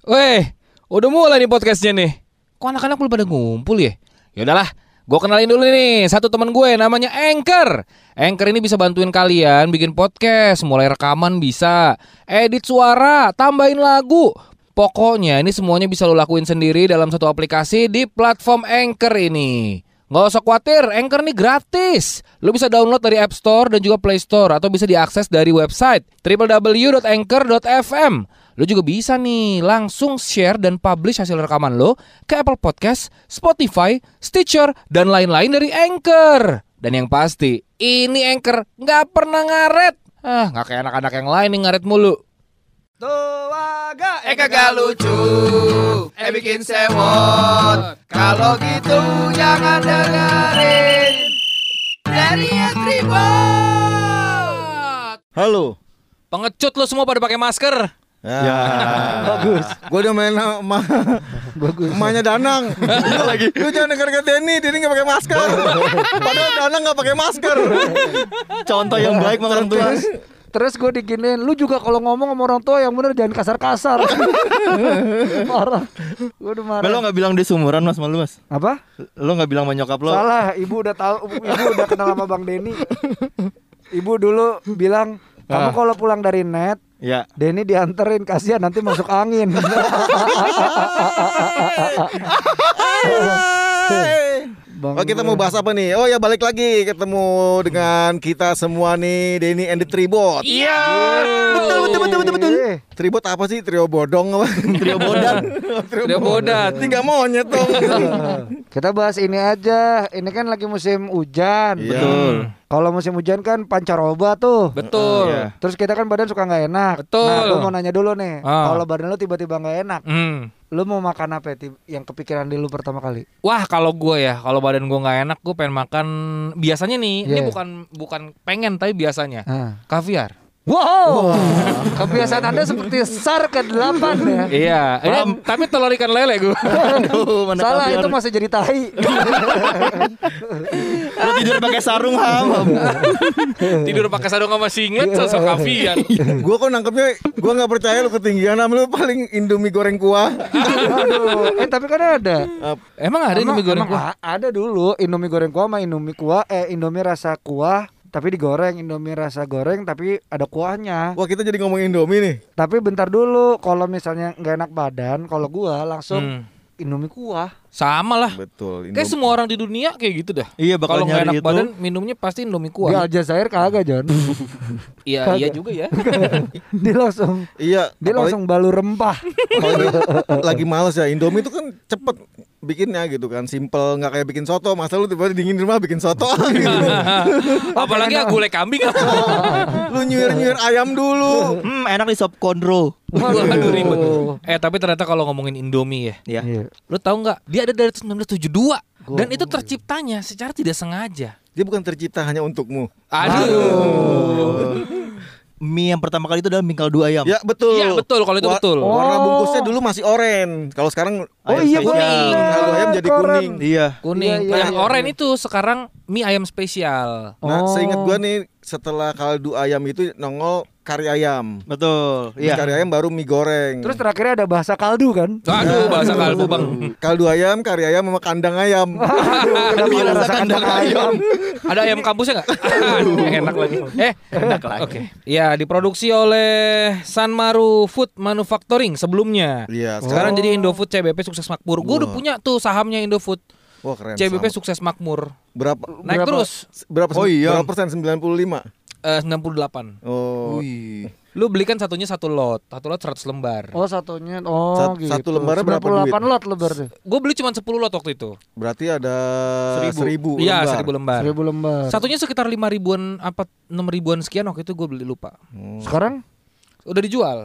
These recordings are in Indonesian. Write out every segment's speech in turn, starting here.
Weh, udah mulai nih podcastnya nih. Kok anak-anak belum pada ngumpul ya? Ya udahlah, gue kenalin dulu nih satu teman gue namanya Anchor. Anchor ini bisa bantuin kalian bikin podcast, mulai rekaman bisa, edit suara, tambahin lagu. Pokoknya ini semuanya bisa lo lakuin sendiri dalam satu aplikasi di platform Anchor ini. Nggak usah khawatir, Anchor ini gratis. Lo bisa download dari App Store dan juga Play Store atau bisa diakses dari website www.anchor.fm. Lo juga bisa nih langsung share dan publish hasil rekaman lo ke Apple Podcast, Spotify, Stitcher, dan lain-lain dari Anchor. Dan yang pasti, ini Anchor nggak pernah ngaret. Ah, nggak kayak anak-anak yang lain yang ngaret mulu. Tuaga, eh kagak lucu, eh bikin sewot. Kalau gitu jangan dengerin dari Tribot. Halo. Pengecut lo semua pada pakai masker. Ya. Bagus. Gua udah main sama Bagus. Emaknya Danang. lagi. Lu jangan denger ke Denny, Denny enggak pakai masker. Padahal Danang enggak pakai masker. Contoh yang baik sama orang tua. Terus gue diginiin, lu juga kalau ngomong sama orang tua yang bener jangan kasar-kasar. marah. Gue udah marah. Lo nggak bilang dia sumuran mas sama lu mas? Apa? Lo nggak bilang sama nyokap lo? Salah, ibu udah tahu, ibu udah kenal sama Bang Denny. Ibu dulu bilang, kamu Ah. kalau pulang dari net, Ya. Denny dianterin kasihan nanti masuk angin. Bang Oh kita mau bahas apa nih? Oh ya balik lagi ketemu dengan kita semua nih Denny and the Tribot. Iya. Betul betul betul betul betul. Eh, Tribot apa sih? Trio bodong apa? Trio bodan. Udah bodat. Tiga monyet dong. Kita bahas ini aja. Ini kan lagi musim hujan. Iya. Betul. Kalau musim hujan kan pancaroba tuh. Betul. Iya. Terus kita kan badan suka nggak enak. Betul. Nah, gue mau nanya dulu nih. Ah. Kalau badan lu tiba-tiba nggak enak, Hmm. lu mau makan apa ya, yang kepikiran di lu pertama kali? Wah kalau gue ya kalau badan gue nggak enak gue pengen makan biasanya nih ini Yeah. bukan bukan pengen tapi biasanya Ah. kaviar. Wow. Kebiasaan Anda seperti SAR ke-8 ya. Iya, eh, tapi telur ikan lele gue. Aduh, mana Salah itu masih jadi tahi. Lo tidur pakai sarung ham. Tidur pakai sarung sama singlet sosok kaviar. gua kok nangkepnya gua nggak percaya lu ketinggian sama lu paling Indomie goreng kuah. Aduh. Eh tapi kan ada. Emang ada Emang- Indomie goreng emang kuah? Ada dulu Indomie goreng kuah sama Indomie kuah eh Indomie rasa kuah tapi digoreng Indomie rasa goreng tapi ada kuahnya. Wah kita jadi ngomongin Indomie nih. Tapi bentar dulu kalau misalnya nggak enak badan kalau gua langsung Hmm. Indomie kuah. Sama lah. Betul. Kayak semua orang di dunia kayak gitu dah. Iya bakal Kalau nggak nyari enak itu. badan minumnya pasti Indomie Di kuah. Aljazair kagak John. Iya iya juga ya. dia langsung Iya. dia apalagi- langsung balu rempah. apalagi lagi males ya Indomie itu kan cepet bikinnya gitu kan simple nggak kayak bikin soto masa lu tiba-tiba dingin di rumah bikin soto gitu. Apalagi gulai kambing. lu nyuir nyuir ayam dulu Hmm enak nih sop kondro. Waduh ribet. Eh tapi ternyata kalau ngomongin Indomie ya, Ya. Iya. lu tahu nggak? Dia ada dari 1972 dan itu terciptanya secara tidak sengaja. dia bukan tercipta hanya untukmu Aduh. Mie yang pertama kali itu adalah mie kaldu ayam. ya betul Iya betul kalau itu Wa- betul. warna Oh. bungkusnya dulu masih oranye kalau sekarang Oh Ayam iya kuning. Kalau ayam jadi Koran. kuning. Iya. Kuning. Iya, iya, yang iya, oranye iya. itu sekarang mie ayam spesial. nah Oh. seingat gua nih setelah kaldu ayam itu nongol kari ayam Betul. Iya. kari ayam baru mie goreng Terus terakhirnya ada bahasa kaldu kan? Aduh bahasa kalbu bang. kaldu ayam kari ayam sama kandang ayam Kenapa ada rasa kandang ayam? Ada ayam kampusnya nggak? Aduh, enak lagi. Eh, enak lagi. Oke. Ya, diproduksi oleh Sanmaru Food Manufacturing sebelumnya. iya Sekarang Oh. jadi Indofood CBP sukses makmur. Gue udah punya tuh sahamnya Indofood. Wah keren CBP sama. sukses makmur. berapa Naik Berapa? terus berapa Oh iya. berapa persen 95 eh, 98. oh Wih. Lu belikan satunya satu lot, satu lot 100 lembar. Oh satunya oh Sat- gitu. satu lembarnya berapa 98 duit? lot lebar deh. Gue beli cuma 10 lot waktu itu. Berarti ada Seribu. seribu, Iya, lembar. 1000 lembar. 1000 lembar. Satunya sekitar 5 ribuan apa 6 ribuan sekian waktu itu gue beli lupa. Hmm. Sekarang Udah dijual.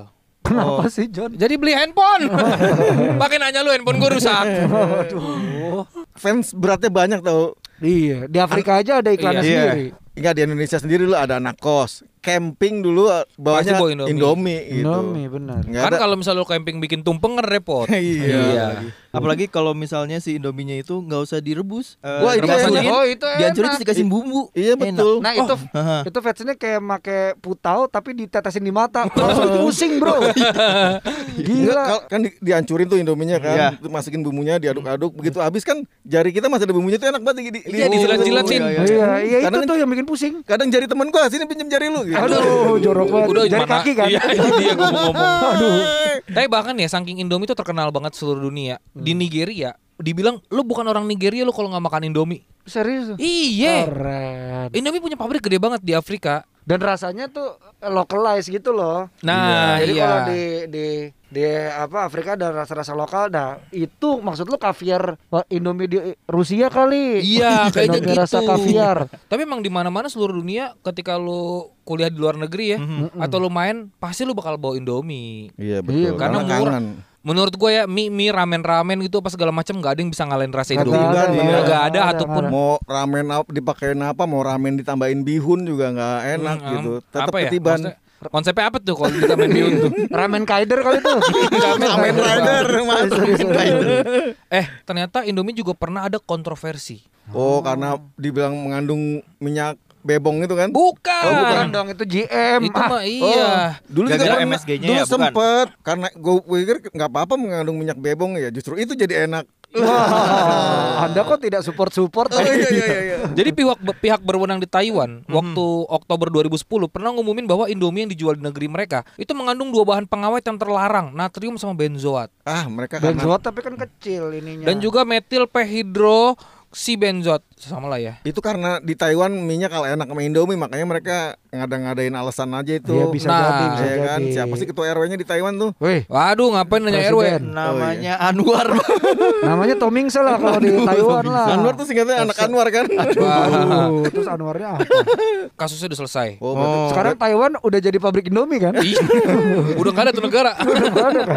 Kenapa sih John? Jadi beli handphone. Pakai nanya lu handphone gue rusak. Aduh. Fans beratnya banyak tau. Iya, di Afrika aja ada iklannya Iya. sendiri. Enggak di Indonesia sendiri lu ada anak kos, camping dulu bawahnya bawa Indomie. Indomie, gitu. Indomie benar. Kan kalau misalnya lu camping bikin tumpeng kan repot. Iya. Apalagi kalau misalnya si Indominya itu nggak usah direbus. Wah, itu dihancurin, enak. Oh, itu dihancurin enak. terus dikasih bumbu. Iya Enak. betul. Nah itu haha. itu fansnya kayak make putau tapi ditetesin di mata langsung pusing bro Enggak, gila kal- kan di- dihancurin tuh Indominya kan, Iya. Terus masukin bumbunya, diaduk-aduk, begitu habis kan jari kita masih ada bumbunya tuh enak banget di, di, Iya, dijilat-jilatin. Oh, iya, iya. iya iya itu Kadang tuh yang bikin pusing Kadang jari temen gua sini pinjem jari lu gitu. aduh jorok banget Udah jari mana- kaki kan Iya, itu dia gua mau ngomong. aduh Tapi bahkan ya saking Indomie itu terkenal banget seluruh dunia. Di Nigeria dibilang lu bukan orang Nigeria lu kalau nggak makan Indomie. serius Iya. keren Indomie punya pabrik gede banget di Afrika. dan rasanya tuh localized gitu loh Nah, jadi iya. kalau di di di apa Afrika ada rasa-rasa lokal dah itu maksud lu kaviar wah, Indomie di Rusia kali Iya, kayaknya gitu. rasa kaviar Tapi emang di mana-mana seluruh dunia ketika lu kuliah di luar negeri ya atau lu main pasti lu bakal bawa Indomie. Iya betul. Karena murah. kangen. Menurut gue ya mie mie ramen ramen gitu apa segala macam nggak ada yang bisa ngalahin rasa Kagak Indomie. ada, Nggak Nggak ada, ada, nggak ada, ataupun nggak Mau ramen apa dipakein apa, mau ramen ditambahin bihun juga nggak enak Hmm, gitu. Tetap apa ya? ketiban. Maksudnya, Konsepnya apa tuh kalau kita main bihun tuh? ramen kaider kali tuh Ramen rider. Eh, ternyata Indomie juga pernah ada kontroversi. Oh, karena dibilang mengandung minyak bebong itu kan? Bukan. Oh, bukan dong itu GM Itu Ah, mah iya. Dulu juga Gara-gara pernah- MSG-nya dulu ya, bukan? sempet karena gue pikir nggak apa-apa mengandung minyak bebong ya, justru itu jadi enak. Wah, Anda kok tidak support support? Oh iya iya iya. iya. Jadi pihak pihak berwenang di Taiwan waktu Oktober 2010 pernah ngumumin bahwa Indomie yang dijual di negeri mereka itu mengandung dua bahan pengawet yang terlarang, natrium sama benzoat Ah mereka karena Benzoat tapi kan kecil ininya. dan juga metil pehidro si benzoat sama lah ya. itu karena di Taiwan minyak kalau enak sama Indomie makanya mereka ngada-ngadain alasan aja itu. Iya, bisa Nah, jadi, bisa ya kan? Siapa sih ketua RW-nya di Taiwan tuh? Wih, Waduh, ngapain nanya RW? Namanya Anwar. namanya Tomingse lah kalau di Taiwan lah. Anwar tuh singkatnya anak Anwar kan? Waduh, terus Anwarnya apa? Kasusnya udah selesai. Oh, berarti- Sekarang Taiwan udah jadi pabrik Indomie kan? Udah ada tuh negara.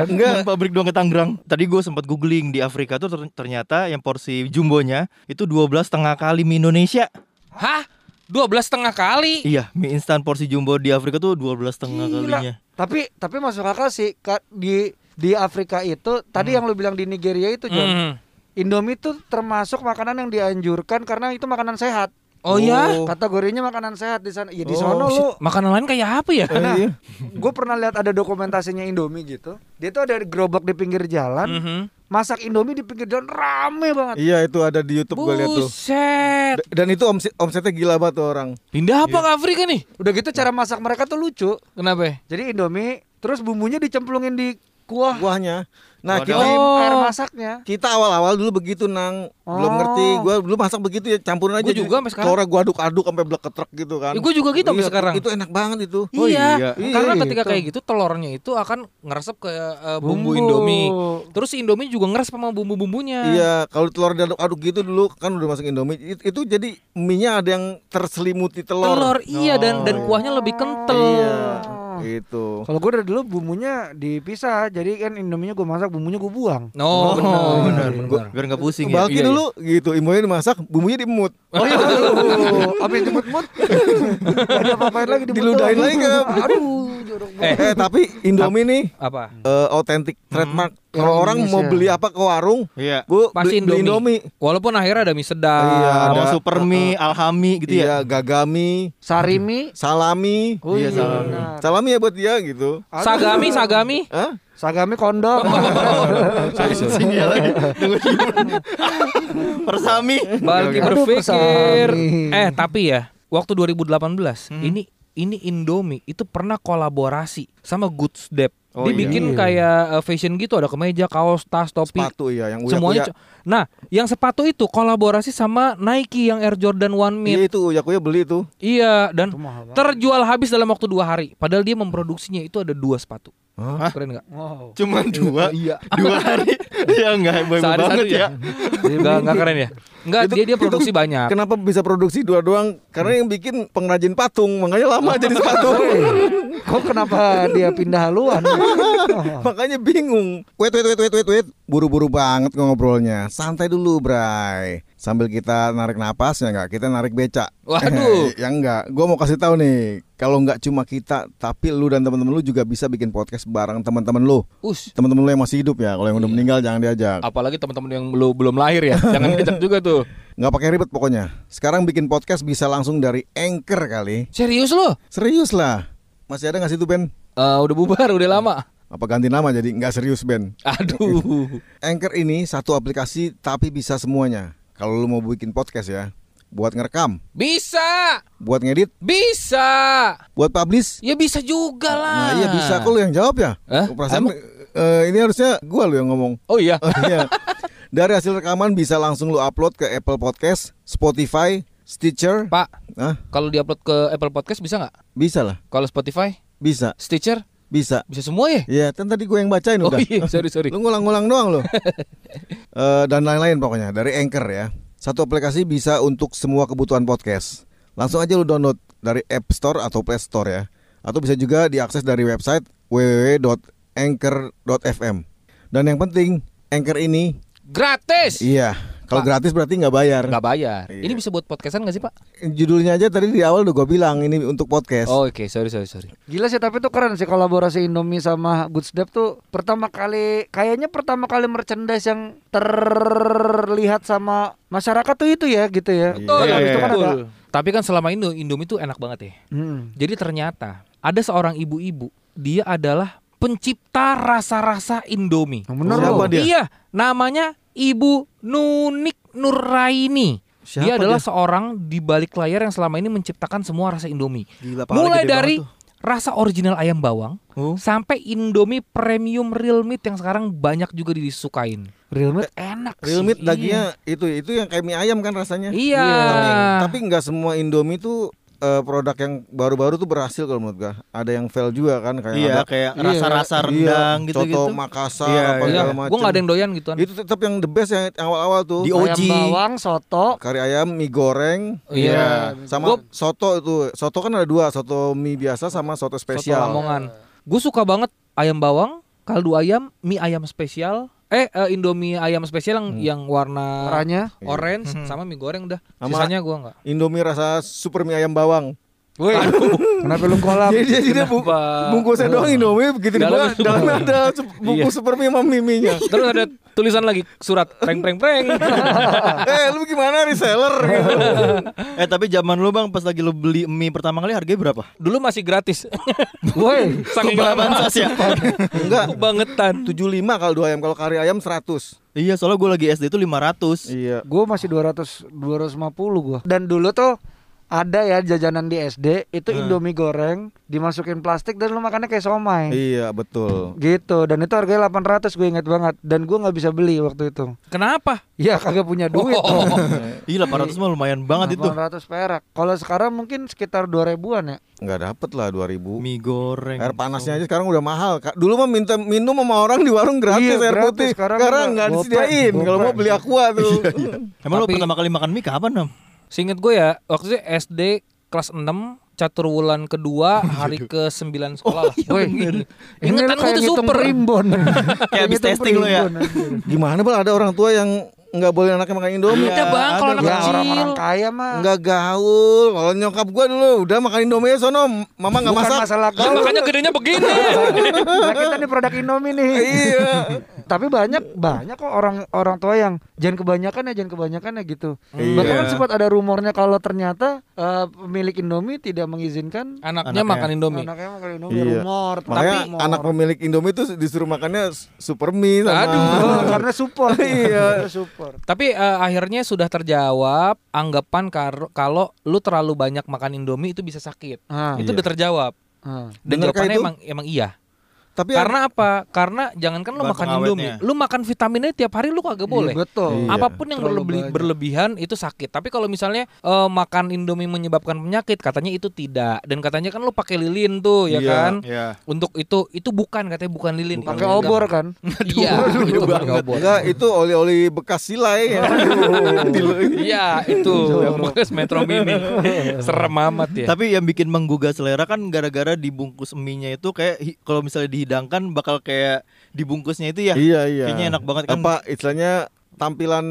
Enggak, pabrik doang ke Tangerang. Tadi gue sempat googling di Afrika tuh ter- ternyata yang porsi jumbonya itu 12 setengah kali mie Indonesia. Hah? 12 setengah kali? Iya, mie instan porsi jumbo di Afrika tuh 12 setengah kalinya. Tapi tapi masuk akal sih Kak, di di Afrika itu tadi yang lu bilang di Nigeria itu John. Hmm. Indomie itu termasuk makanan yang dianjurkan karena itu makanan sehat. Oh, ya? Kategorinya makanan sehat di sana. Ya di Oh, sono lu Makanan lain kayak apa ya? Nah, gue pernah lihat ada dokumentasinya Indomie gitu. Dia tuh ada gerobak di pinggir jalan, Mhm. Masak Indomie di pinggir jalan rame banget. Iya itu ada di YouTube gue lihat tuh. Buset. Dan itu omset omsetnya gila banget tuh orang. Pindah apa ke Afrika nih? Udah gitu cara masak mereka tuh lucu. Kenapa? Jadi Indomie terus bumbunya dicemplungin di kuah Kuahnya. Nah Waduh. kita Oh. air masaknya. kita awal-awal dulu begitu nang belum Oh. ngerti. Gua dulu masak begitu ya campurin aja. Gua juga sampai sekarang. Gua aduk-aduk sampai bleketrek gitu kan. Ya, gua juga gitu sampai Iya, sekarang. Itu enak banget itu. iya. iya. karena Iya, ketika gitu. kayak gitu telurnya itu akan ngeresep ke uh, bumbu, Bumbu. Indomie. Terus si Indomie juga ngeresep sama bumbu-bumbunya. Iya, kalau telur diaduk-aduk gitu dulu kan udah masuk Indomie. It- Itu, jadi mie-nya ada yang terselimuti telur. Telur iya dan dan Oh, kuahnya lebih kental. Iya. Gitu. Kalau gue dari dulu bumbunya dipisah, jadi kan Indominya gue masak, bumbunya gue buang. No, benar. Oh, benar. benar. Biar nggak pusing ya. Bagi Iya, dulu gitu, imunya dimasak, bumbunya diemut. Oh iya, aduh, abis dimut-mut, ada apa-apain lagi dimut Diludahin lagi ke- Aduh. Eh, Eh, tapi Indomie nih apa? eh, otentik trademark. Kalau Yang orang mau beli apa ke warung, Iya. Bu, Pasti beli, Indomie. Indomie. Walaupun akhirnya ada mie sedap. Iya, Ada ada- super mie, alhami gitu iya, ya. gagami, Sarimi, salami. oh Iya, iya, salami. benar. Salami ya buat dia gitu. Aduh. Sagami, sagami. Hah? Sagami kondom. Sini ya lagi. Persami. Balik berpikir. Eh, tapi ya, waktu 2018 ini ini Indomie itu pernah kolaborasi sama Goods Dep. Oh, Dia iya. bikin kayak uh, fashion gitu, ada kemeja, kaos, tas, topi. Sepatu ya yang Semuanya. uya-uya. co- Nah, yang sepatu itu kolaborasi sama Nike yang Air Jordan One Mid. Iya itu uya-uya beli itu. Iya, dan Itu terjual habis dalam waktu dua hari. Padahal dia memproduksinya itu ada dua sepatu. Hah? Keren nggak? Wow. Cuma dua. Iya. Dua hari. ya enggak boy Sehari banget satu ya. Enggak, enggak keren ya? Enggak, Itu- dia dia itu produksi banyak. Kenapa bisa produksi dua doang? Karena yang bikin pengrajin patung, makanya lama jadi sepatu. Kok kenapa dia pindah haluan? Oh. makanya bingung. Wait, wait, wait, wait, wait, wait. buru-buru banget ngobrolnya. Santai dulu, Bray. Sambil kita narik napas ya enggak, kita narik becak. Waduh. ya enggak, gua mau kasih tahu nih, kalau enggak cuma kita, tapi lu dan teman-teman lu juga bisa bikin podcast bareng teman-teman lu. Us. Teman-teman lu yang masih hidup ya, kalau yang udah Iya. meninggal jangan diajak. Apalagi teman-teman yang belum belum lahir ya. Jangan diajak juga tuh. Nggak pakai ribet pokoknya. Sekarang bikin podcast bisa langsung dari Anchor kali. Serius lo? Serius lah. Masih ada nggak sih tuh Ben? Eh, udah bubar, udah lama. Apa ganti nama jadi nggak serius Ben? Aduh. Anchor ini satu aplikasi tapi bisa semuanya. Kalau lu mau bikin podcast ya, buat ngerekam, Bisa. buat ngedit, Bisa. buat publish. Ya bisa juga lah. Nah iya bisa. Kok lu yang jawab ya? Hah? Perasaan eh, ini harusnya gua lu yang ngomong. Oh iya. Iya. Dari hasil rekaman bisa langsung lu upload ke Apple Podcast, Spotify, Stitcher. Pak, Hah? kalau diupload ke Apple Podcast bisa nggak? Bisa lah, Kalau Spotify, bisa, Stitcher, bisa. bisa semua ya? Iya, kan tadi gue yang bacain Oh udah. iya, sorry sorry. Lu ngulang-ngulang doang lu. Eh, dan lain-lain pokoknya dari Anchor ya. Satu aplikasi bisa untuk semua kebutuhan podcast. Langsung aja lu download dari App Store atau Play Store ya. Atau bisa juga diakses dari website www.anchor.fm. Dan yang penting, Anchor ini Gratis. iya, kalau gratis berarti nggak bayar. Nggak bayar. Iya. Ini bisa buat podcastan nggak sih Pak? Judulnya aja tadi di awal udah gue bilang ini untuk podcast. Oh oke, sorry sorry sorry. Gila sih tapi tuh keren sih kolaborasi Indomie sama Good Step tuh pertama kali kayaknya pertama kali merchandise yang terlihat sama masyarakat tuh itu ya gitu ya. Betul, Dan habis itu kan ada betul. Tapi kan selama ini Indomie itu enak banget ya. Hmm. Jadi ternyata ada seorang ibu-ibu, dia adalah pencipta rasa-rasa Indomie. Siapa loh. dia? Iya, namanya Ibu Nunik Nuraini. Siapa dia adalah dia? seorang di balik layar yang selama ini menciptakan semua rasa Indomie. Gila, Mulai dari rasa original ayam bawang Oh. sampai Indomie premium real meat yang sekarang banyak juga disukain. Real meat enak Real sih. meat dagingnya itu itu yang kayak mie ayam kan rasanya. Iya. Tapi tapi nggak semua Indomie tuh eh, produk yang baru-baru tuh berhasil kalau menurut gua. Ada yang fail juga kan kayak Iya, ada kayak Iya, rasa-rasa rendang iya, gitu-gitu. Coto Makassar Iya, apa iya. segala Iya, macam. gue gak ada yang doyan gituan. Itu tetap yang the best yang awal-awal tuh. Di Ayam OG. bawang, soto, Kari ayam, mie goreng, Iya. sama Gua- soto itu. Soto kan ada dua, soto mie biasa sama soto Soto spesial. Lamongan. Gue suka banget ayam bawang, kaldu ayam, mie ayam spesial. Eh, eh, Indomie ayam spesial yang yang warna warnanya. orange Hmm. sama mie goreng udah. Sama- Sisanya gua enggak. Indomie rasa super mie ayam bawang. Woi, Kenapa lu kolab? Jadi dia, dia bu- bungkusnya doang Indomie begitu Dalam- dibuka dalamnya ada su- bungkus super mie sama mie-nya. Terus ada tulisan lagi surat preng preng preng. eh lu gimana reseller gitu. Eh tapi zaman lu bang pas lagi lu beli mie pertama kali harganya berapa? Dulu masih gratis. Woi, Saking lama Bansos ya. Enggak, bangetan. 75 kalau dua ayam, kalau kari ayam 100. iya soalnya gue lagi SD itu 500 Iya. gue masih 200 250 gua. Dan dulu tuh ada ya jajanan di SD itu Indomie goreng dimasukin plastik dan lu makannya kayak somai. Iya, betul. Gitu dan itu harganya 800 gue inget banget dan gue nggak bisa beli waktu itu. Kenapa? Ya kagak punya duit. Oh. Iya 800 mah lumayan banget itu 800 perak. Kalau sekarang mungkin sekitar 2000-an ya. Enggak dapet lah 2000. Mie goreng Air panasnya aja sekarang udah mahal. Dulu mah minta minum sama orang di warung gratis Iya, air gratis. putih. Sekarang Sekarang, nggak disediain. Kalau mau beli aqua tuh. Emang lu pertama kali makan mie kapan Nam? Seinget gue ya, waktu itu SD kelas 6 catur wulan kedua hari ke 9 sekolah lah. Woi, Ingetan gue tuh super. primbon. Kayak habis testing lu ya? Gimana bal ada orang tua yang nggak boleh anaknya makan Indomie? Ada bang kalau anak Ya kecil. orang-orang kaya mah. Nggak gaul. Kalau nyokap gua dulu udah makan Indomie sono, mama nggak masak. masalah Lah, gaul. makanya gedenya begini. Nah, kita nih produk Indomie nih. iya. Tapi banyak banyak kok orang orang tua yang jangan kebanyakan ya jangan kebanyakan ya gitu. Iya. Bahkan kan sempat ada rumornya kalau ternyata eh, pemilik Indomie tidak mengizinkan Anaknya Anaknya. makan Indomie. anaknya makan Indomie Iya. rumor. Makanya tapi anak pemilik Indomie tuh disuruh makannya super mie sama Aduh. Oh, karena support. iya, support. Tapi eh, akhirnya sudah terjawab anggapan kar- kalau lu terlalu banyak makan Indomie itu bisa sakit. Ah, itu Iya. udah terjawab. ah. Dan Bener jawabannya itu? emang emang iya. Tapi Karena apa? Karena jangankan lu Bahan makan. Indomie, lu makan vitaminnya tiap hari lu kagak boleh. Iya, betul. Iya. Apa pun yang Terlalu berlebi- banyak. berlebihan itu sakit. Tapi kalau misalnya eh, makan Indomie menyebabkan penyakit, katanya itu tidak. Dan katanya kan lu pakai lilin tuh, ya Iya. kan? Iya Untuk itu itu bukan katanya bukan lilin. Pakai obor kan? Iya, itu pakai obor. enggak itu oli-oli bekas silai ya. Iya, itu bekas Metro Mini. Serem amat ya. Tapi yang bikin menggugah selera kan gara-gara dibungkus mie-nya itu kayak kalau misalnya dihidangkan bakal kayak dibungkusnya itu ya. Iya iya. Kayaknya enak banget kan. Apa istilahnya tampilan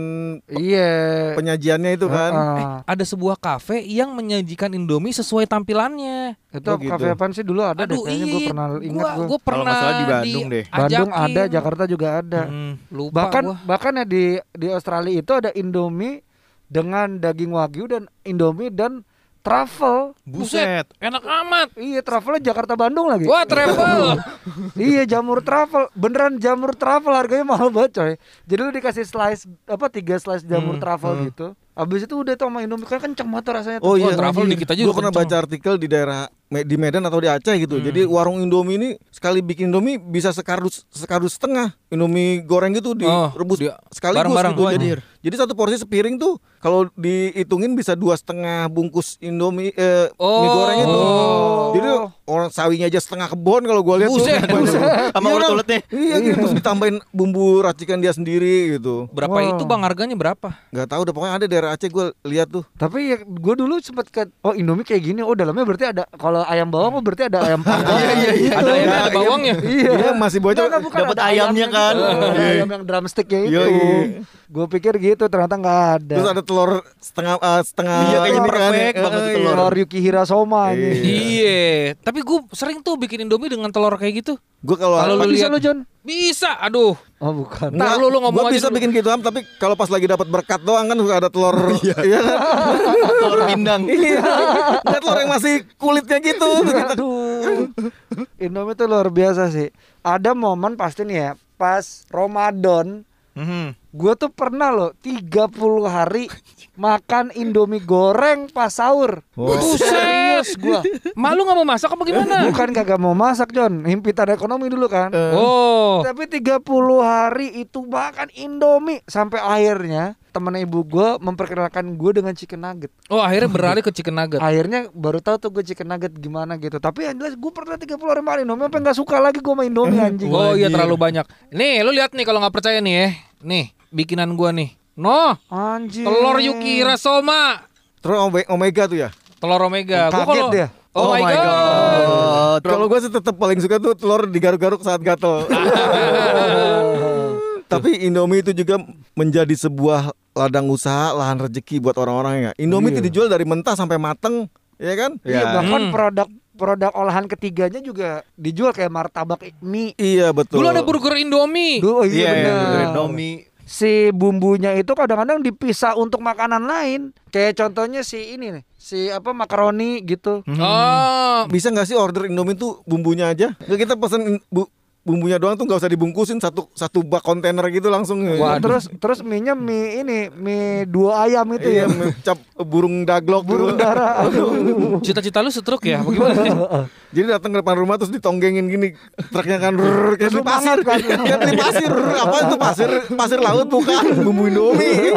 Iya. penyajiannya itu kan? Heeh. Ada sebuah kafe yang menyajikan Indomie sesuai tampilannya. itu Oh, gitu. kafe apaan sih dulu ada deh Aduh, kayaknya gue iya, pernah ingat gua, gue. gua Kalau pernah salah di Bandung deh. Bandung diajakin. ada, Jakarta juga ada. Hmm. Lupa bahkan gua. bahkan ya di di Australia itu ada Indomie dengan daging wagyu dan Indomie dan truffle. Buset. enak amat. Iya, truffle-nya Jakarta Bandung lagi. Wah, travel. iya, jamur truffle. Beneran jamur truffle harganya mahal banget, coy. Jadi lu dikasih slice apa tiga slice jamur Hmm, truffle gitu. Abis itu udah tuh sama Indomie kan kenceng banget tuh rasanya. tuh. Oh iya, travel dikit aja Gue pernah baca artikel di daerah di Medan atau di Aceh gitu. Jadi warung Indomie ini sekali bikin Indomie bisa sekardus sekardus setengah Indomie goreng gitu Oh, direbus dia- sekaligus bareng-bareng. gitu. Wah, Jadi, jadi satu porsi sepiring tuh kalau dihitungin bisa dua setengah bungkus Indomie eh, Oh. mie goreng itu. Oh. Jadi orang sawinya aja setengah kebon kalau gua lihat tuh. Buset. Sama Iya, Bang. ulet-uletnya. Iya gitu terus ditambahin bumbu racikan dia sendiri gitu. Berapa Wah. itu Bang harganya berapa? Nggak tahu udah pokoknya ada daerah Aceh gue lihat tuh. Tapi ya gue dulu sempet ke oh Indomie kayak gini. Oh dalamnya berarti ada kalau ayam bawang oh berarti ada ayam panggang. Iya, iya, iya. Ada ada Iya. bawangnya. Iya. Iya, masih bocor. Dapat ada ayamnya kan. gitu. Ada Iya. ayam yang drumsticknya itu. Gue pikir gitu ternyata nggak ada. Terus ada telur setengah eh, setengah Iya, kayaknya ini kan. perfect Eh, banget eh, telur. telur Yukihira Soma ini. Iya. Iya, tapi gue sering tuh bikin Indomie dengan telur kayak gitu. Gue kalau Kalau lu Bisa lu John? Bisa, aduh. Oh bukan. Ntar lu- lu ngomong gua bisa dulu. bikin gitu am tapi kalau pas lagi dapat berkat doang kan suka ada telur iya kan Telur pindang. iya ada telur yang masih kulitnya gitu Aduh. Indomie tuh luar biasa sih. Ada momen pasti nih ya, pas Ramadan, Mhm. gue tuh pernah loh 30 hari makan Indomie goreng pas sahur. Buset. Serius gua. Malu nggak mau masak apa gimana? Bukan kagak mau masak John, himpitan ekonomi dulu kan. Oh, Tapi 30 hari itu makan Indomie sampai akhirnya temen ibu gue memperkenalkan gue dengan chicken nugget. oh akhirnya beralih ke chicken nugget. Akhirnya baru tahu tuh gue chicken nugget gimana gitu. Tapi yang jelas gue pernah 30 hari makan Indomie sampai nggak suka lagi gue main Indomie anjing. Oh iya terlalu banyak. Nih, lu lihat nih kalau nggak percaya nih ya. Nih, bikinan gua nih. No, Anjir. telur Yukira Soma. Ome- omega tuh ya Telur Omega. Gua Kaget kalau dia. Oh, my god. god. kalau gue sih tetap paling suka tuh telur digaruk-garuk saat gatel tapi Indomie itu juga menjadi sebuah ladang usaha lahan rezeki buat orang-orang ya Indomie itu dijual dari mentah sampai mateng ya kan Iya, bahkan Hmm. produk produk olahan ketiganya juga dijual kayak martabak mie. iya betul Dulu ada burger Indomie. Duh, oh Iya, iya iya, benar. Indomie. Si bumbunya itu kadang-kadang dipisah untuk makanan lain. Kayak contohnya si ini nih, si apa makaroni gitu. Oh, bisa nggak sih order Indomie tuh bumbunya aja nggak kita pesen bu- bumbunya doang tuh nggak usah dibungkusin satu satu bak kontainer gitu langsung Wah, terus terus mie-nya mie ini, mie dua ayam itu iya ya. cap burung daglok Burung gitu. dara. Cita-cita lu setruk ya? Bagaimana? Jadi datang ke depan rumah terus ditonggengin gini truknya kan rrrr, kayak beli Terus lu pasir kan? kayak beli pasir apa itu pasir pasir laut bukan bumbu Indomie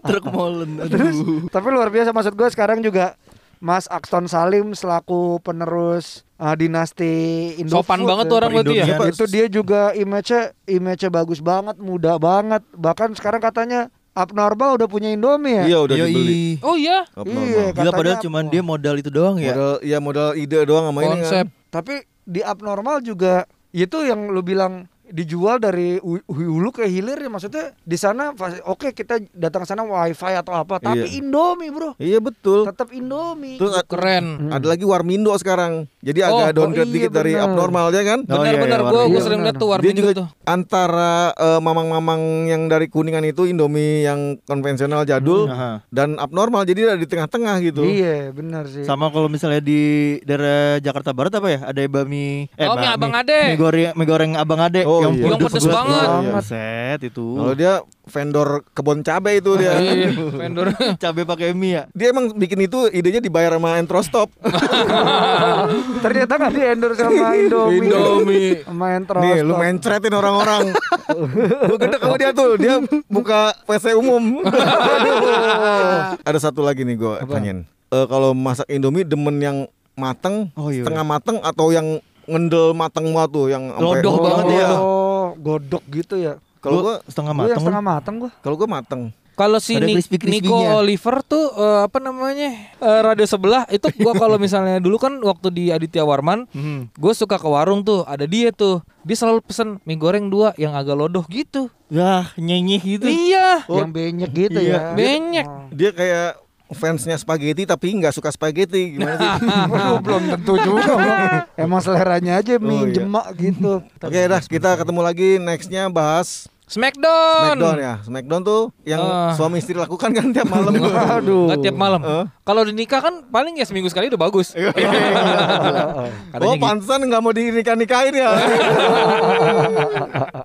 Truk molen. Terus Aduh. tapi luar biasa maksud gue sekarang juga Mas Axton Salim selaku penerus uh, dinasti Indofood Sopan banget ya. tuh orang berarti ya. Perindomian. itu dia juga image-nya image-nya bagus banget, muda banget. Bahkan sekarang katanya abnormal udah punya Indomie ya. iya udah Yoi. dibeli Oh iya, Abnormal. Iya, Gila padahal cuman apa? dia modal itu doang ya. modal ya modal ide doang sama ini konsep. kan Tapi di abnormal juga itu yang lu bilang dijual dari hu- hulu ke hilir ya maksudnya di sana oke kita datang sana wifi atau apa tapi Iya. Indomie bro iya betul tetap Indomie terus Keren. ada lagi Warmindo sekarang jadi Oh, agak downgrade oh iya, dikit dari bener. abnormal ya kan Oh, iya, Benar-benar iya, gua sering lihat tuh dia Warmindo juga tuh. antara eh, mamang-mamang yang dari kuningan itu Indomie yang konvensional jadul Aha. dan abnormal jadi ada di tengah-tengah gitu iya benar sih Sama kalau misalnya di daerah Jakarta Barat apa ya? Ada bami Oh, mie Abang Ade. Mie goreng, mie goreng Abang Ade Oh, yang, iya. Yang pedes banget. Set itu. kalau dia vendor kebun cabai itu dia Iya, vendor. cabai pakai mie ya. dia emang bikin itu idenya dibayar sama Entrostop ternyata nggak di endorse sama Indomie Indomie. sama Entros nih lu mencretin orang-orang gue gede sama dia tuh dia buka WC umum ada satu lagi nih gue tanyain Eh, kalau masak Indomie demen yang mateng Oh, iya. setengah mateng atau yang ngendel mateng banget tuh yang Lodoh oh, banget ya. oh, godok gitu ya kalau gue setengah Gua yang mateng. setengah matang gua kalau gue mateng Kalau si Ni-. Nico Oliver tuh eh, apa namanya eh, radio sebelah itu gua kalau misalnya dulu kan waktu di Aditya Warman Hmm. gue suka ke warung tuh ada dia tuh dia selalu pesen mie goreng dua yang agak lodoh gitu Wah, nyenyeh gitu. iya Oh, yang banyak gitu iya. ya. banyak Dia kayak fansnya spaghetti tapi nggak suka spaghetti gimana sih? Waduh, belum tentu juga. Emang seleranya aja Oh, mie iya. jemak gitu. Oke dah kita ketemu lagi nextnya bahas Smackdown, Smackdown ya. Smackdown tuh yang Ah. suami istri lakukan kan tiap malam. Aduh. Nggak tiap malam. Eh. Kalau di nikah kan paling ya seminggu sekali udah bagus. Oh gitu. pantesan nggak mau dinikah nikahin ya.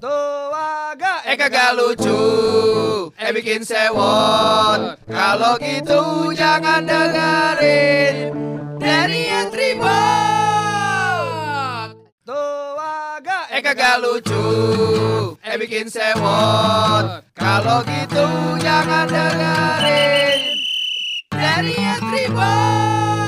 Tuaga eh kagak lucu Eh bikin sewot. Kalau gitu jangan dengerin. Dari yang tribut Tuaga eh kagak lucu. Eh bikin sewot. Kalau gitu jangan dengerin. Dari yang tribut